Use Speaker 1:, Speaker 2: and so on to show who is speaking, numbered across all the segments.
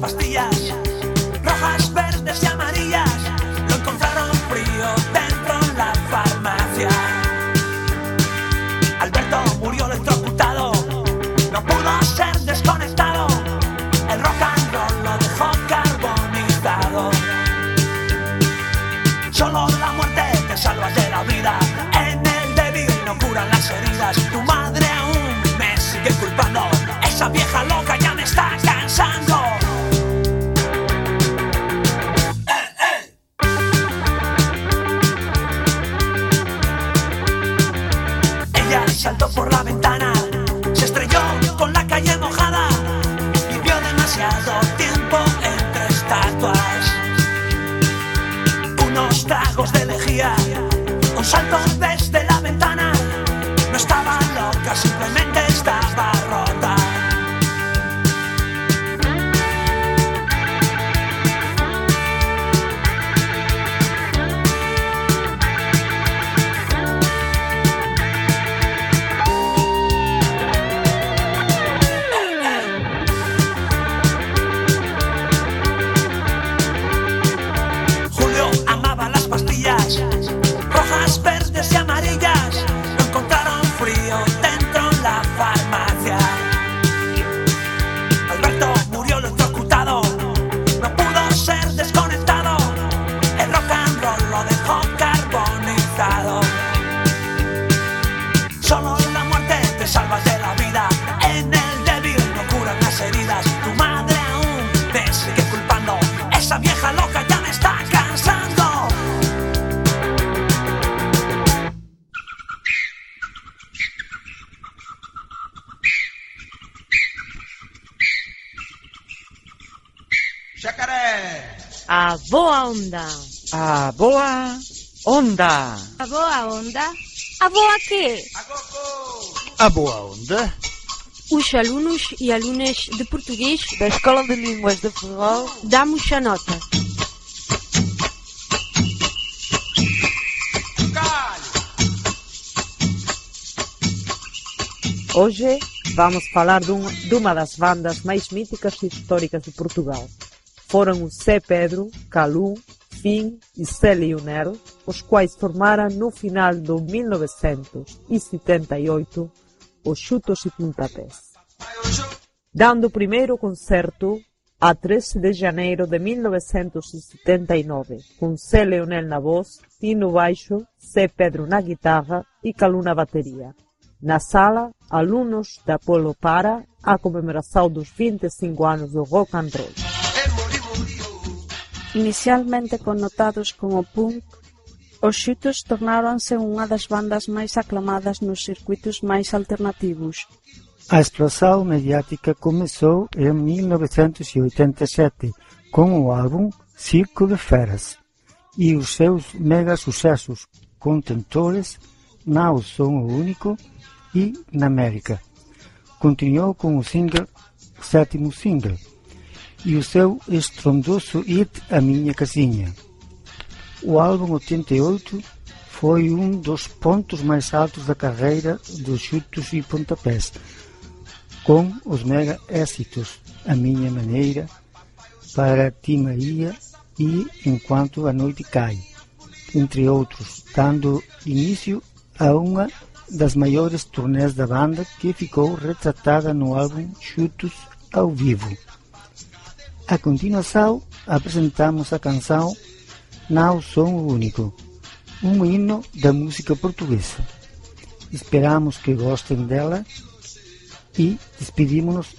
Speaker 1: pastillas,
Speaker 2: onda.
Speaker 3: A boa onda.
Speaker 2: A boa onda? A boa quê?
Speaker 3: A boa onda.
Speaker 2: Os alunos e alunas de português
Speaker 3: Da Escola de Línguas de Ferrol.
Speaker 2: damos a nota.
Speaker 4: Hoje vamos falar dun, dunha das bandas máis míticas e históricas de Portugal. Foron o Zé Pedro, Calú, Fin e Zé Leonel, os quais formaran no final do 1978 os Chutos e Puntapés. Dando o primeiro concerto a 13 de janeiro de 1979, com Zé Leonel na voz, Tino baixo, Zé Pedro na guitarra e Calú na bateria. Na sala, alunos da Polo Para a comemoração dos 25 anos do rock and roll.
Speaker 5: Inicialmente connotados como punk, os Xutos tornáronse unha das bandas máis aclamadas nos circuitos máis alternativos.
Speaker 6: A explosão mediática começou em 1987 com o álbum Circo de Feras e os seus mega sucessos contentores Now Som o Único e Na América. Continuou com o single sétimo single e o seu estrondoso hit A Minha Casinha. O álbum 88 foi um dos pontos mais altos da carreira dos chutos e pontapés, com os mega êxitos A Minha Maneira, Para Ti Maria e Enquanto a Noite Cai, entre outros, dando início a uma das maiores turnés da banda que ficou retratada no álbum Chutos ao Vivo. A continuação, apresentamos a canção Não Sou o Único, um hino da música portuguesa. Esperamos que gostem dela e despedimos-nos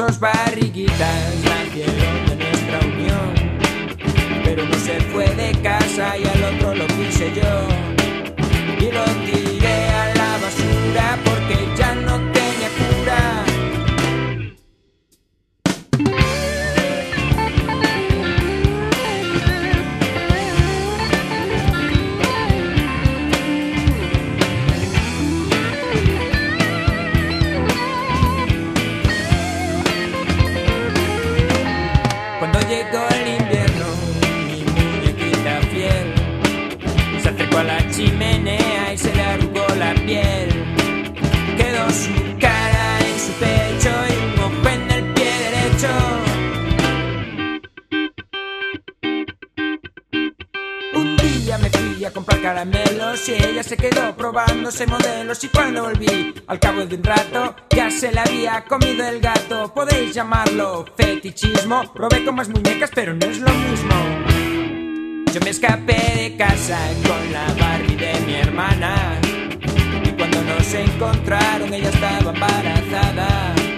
Speaker 7: suas barriguitas. de un rato ya se la había comido el gato. Podéis llamarlo fetichismo. Probé con más muñecas, pero no es lo mismo. Yo me escapé de casa con la Barbie de mi hermana. Y cuando nos encontraron, ella estaba embarazada.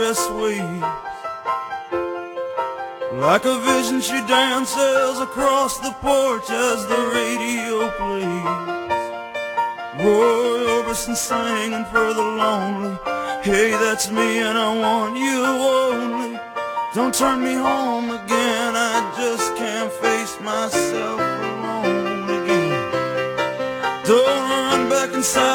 Speaker 8: Dress waves. Like a vision she dances across the porch as the radio plays. Roy Orbison singing for the lonely. Hey, that's me and I want you only. Don't turn me home again, I just can't face myself alone again. Don't run back inside,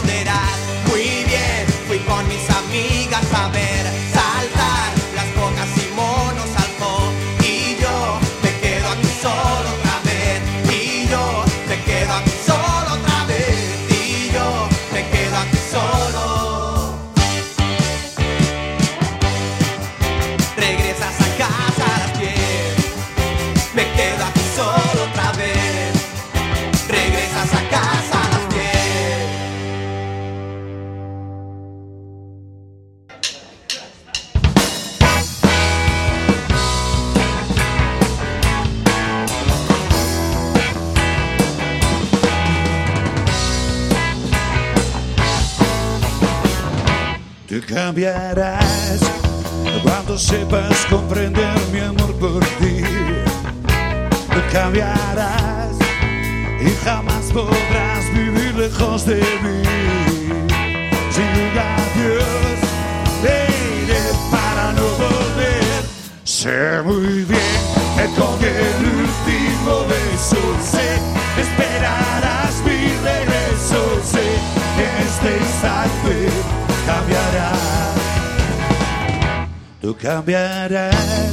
Speaker 8: ponderar. Muy bien, fui con mis amigas a
Speaker 9: ver
Speaker 10: cambiarás cuando sepas comprender mi amor por ti. Tú cambiarás y jamás podrás vivir lejos de mí. Sin lugar a Dios, te iré para no volver. Sé muy bien que con el último beso sé, esperarás mi regreso. Sé que este instante cambiarás. Tú cambiarás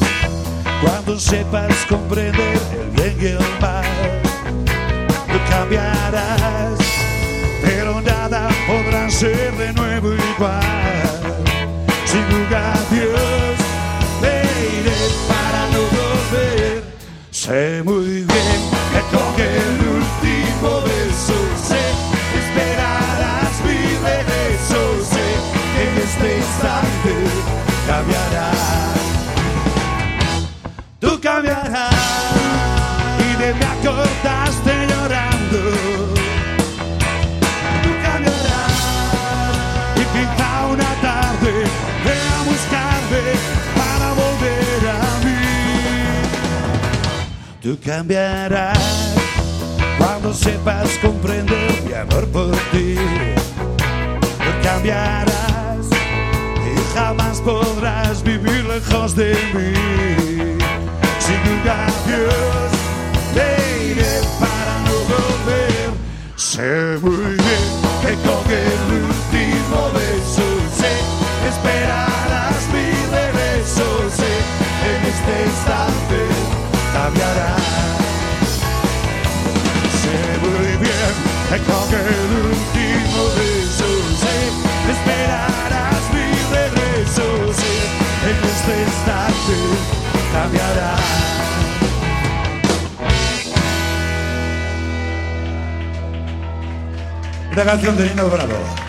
Speaker 10: cuando sepas comprender el bien y el mal. Tú cambiarás, pero nada podrá ser de nuevo igual. Sin lugar a Dios, te iré para no volver. Sé muy bien que con el último beso Tú cambiarás cuando sepas comprender mi amor por ti. Tú cambiarás y jamás podrás vivir lejos de mí. Sin lugar a Dios, te iré para no volver. Sé muy bien que con el último beso sé, esperarás mi regreso. Sé, en este instante cambiarás. Sé muy bien que con el último beso sé, esperarás mi regreso. Sé, en este instante cambiarás.
Speaker 11: Una canción de Nino Bravo.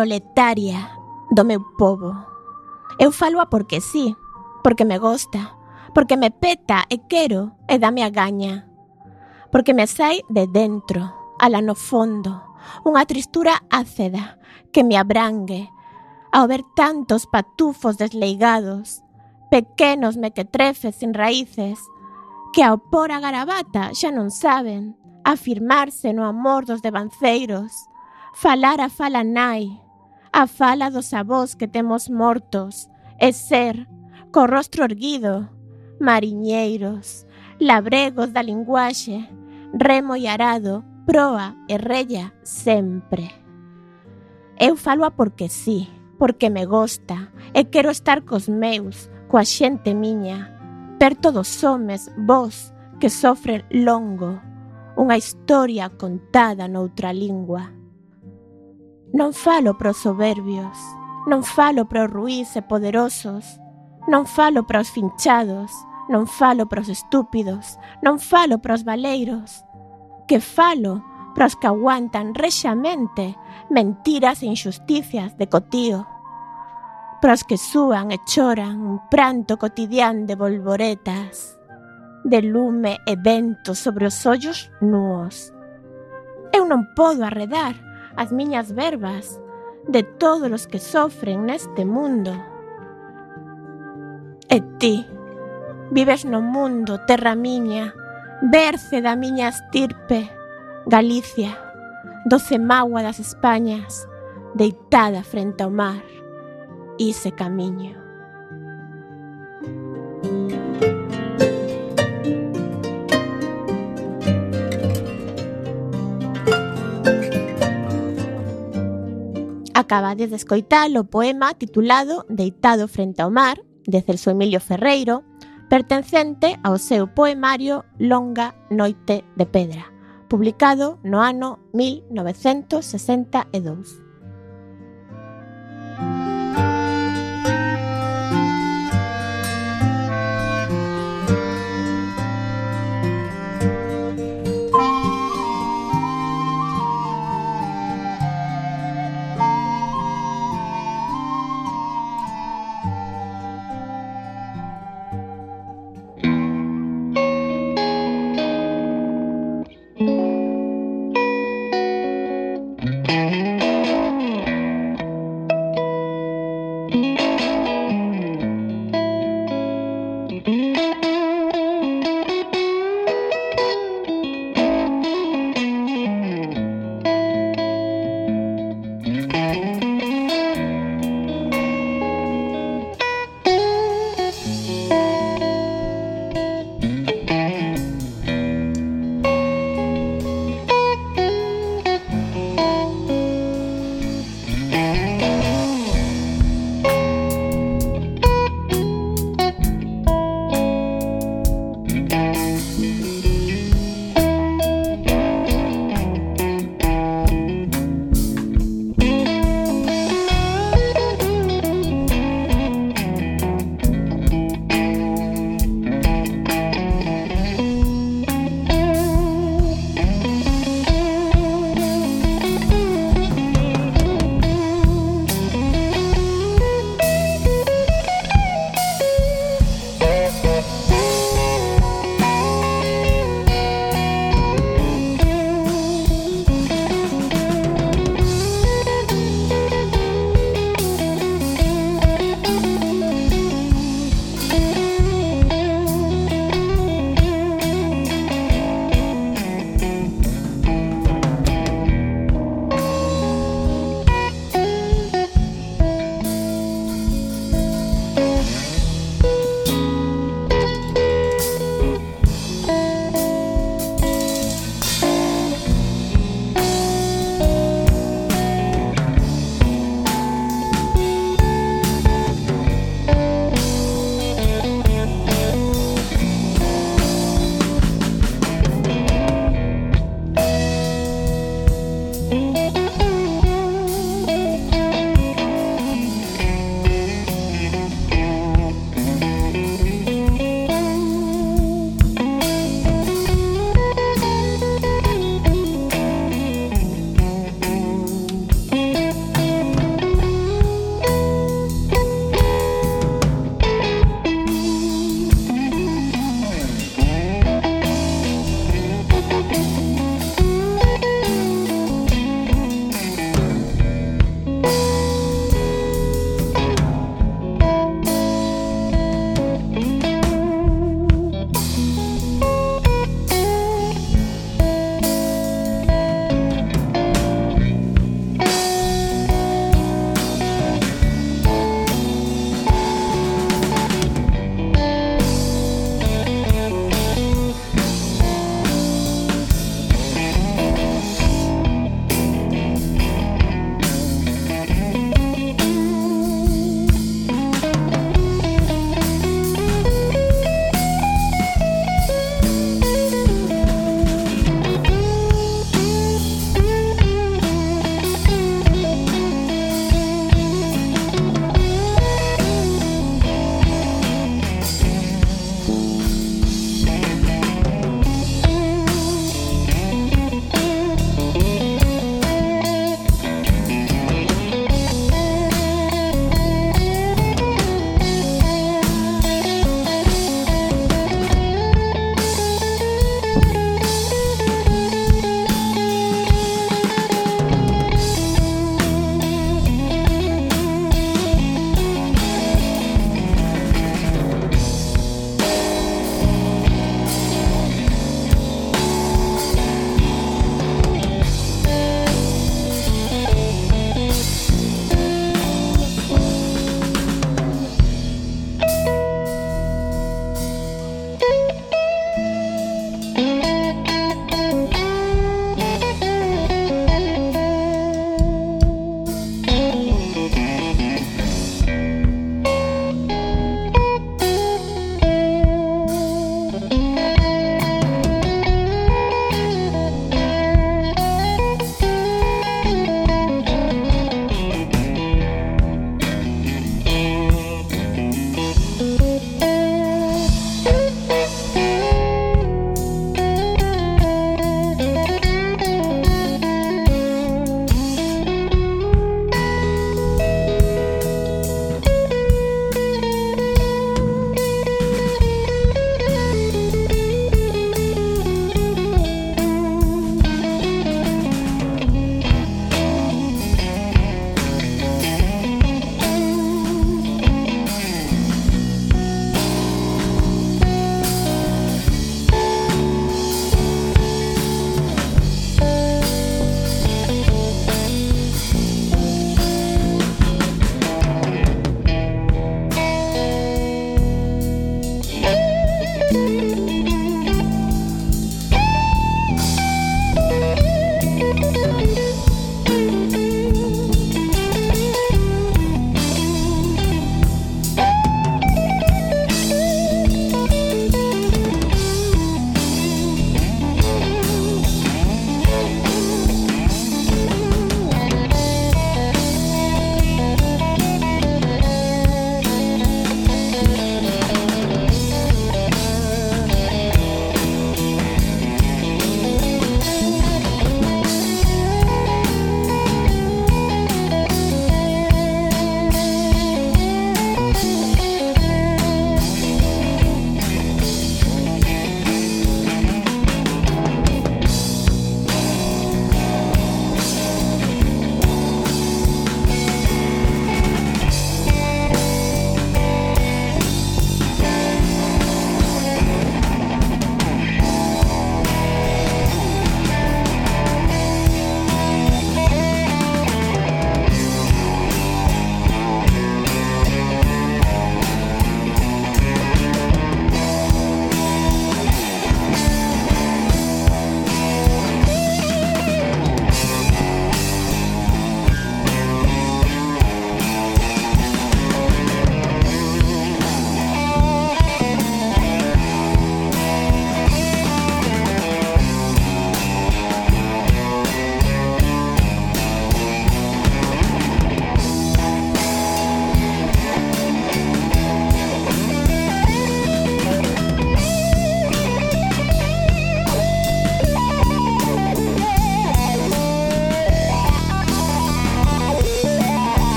Speaker 12: proletaria do meu povo. Eu falo a porque sí, porque me gosta, porque me peta e quero e dame a gaña. Porque me sai de dentro, ala no fondo, unha tristura áceda que me abrangue ao ver tantos patufos desleigados, pequenos mequetrefes sin raíces, que ao pôr a garabata xa non saben afirmarse no amor dos devanceiros, falar a fala nai, A fala dos avós que temos mortos e ser, co rostro erguido, mariñeiros, labregos da linguaxe, remo e arado, proa e rella sempre. Eu faloa porque sí, porque me gosta e quero estar cos meus, coa xente miña, perto dos homes, vos, que sofren longo, unha historia contada noutra lingua. Non falo para os soberbios, non falo para os ruís e poderosos, non falo para os finchados, non falo para os estúpidos, non falo para os valeiros, que falo para os que aguantan rexamente mentiras e injusticias de cotío, para os que súan e choran un pranto cotidián de bolboretas, de lume e vento sobre os ollos nuos. Eu non podo arredar as miñas verbas de todos os que sofren neste mundo. E ti, vives no mundo, terra miña, berce da miña estirpe, Galicia, doce magua das Españas, deitada frente ao mar, ise camiño. Acabades de escoitar o poema titulado Deitado frente ao mar, de Celso Emilio Ferreiro, pertencente ao seu poemario Longa noite de pedra, publicado no ano 1962.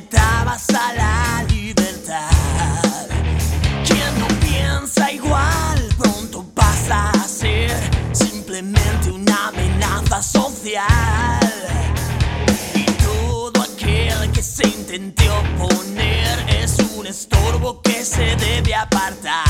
Speaker 13: retabas a la libertad. Quien no piensa igual pronto pasa a ser simplemente una amenaza social. Y todo aquel que se intente oponer es un estorbo que se debe apartar.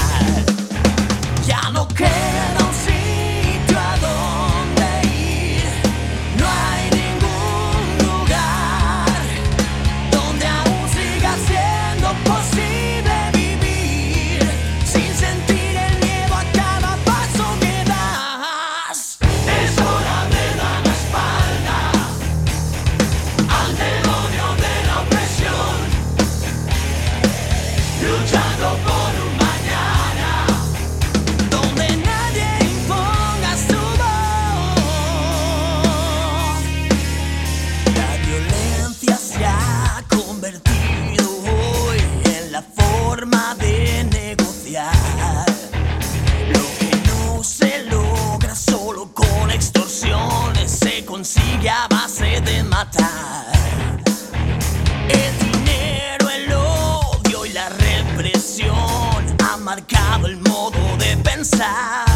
Speaker 13: out.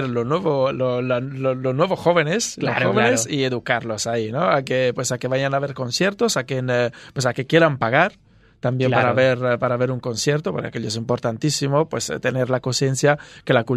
Speaker 14: Coger los nuevos lo- lo- los nuevos jóvenes, los
Speaker 7: Claro,
Speaker 14: jóvenes
Speaker 7: claro.
Speaker 14: y educarlos ahí, ¿no? A que pues a que vayan a ver conciertos, a que eh, pues a que quieran pagar también
Speaker 7: Claro.
Speaker 14: para ver eh, para ver un concierto, para que ellos es importantísimo pues eh, tener la conciencia que la cultura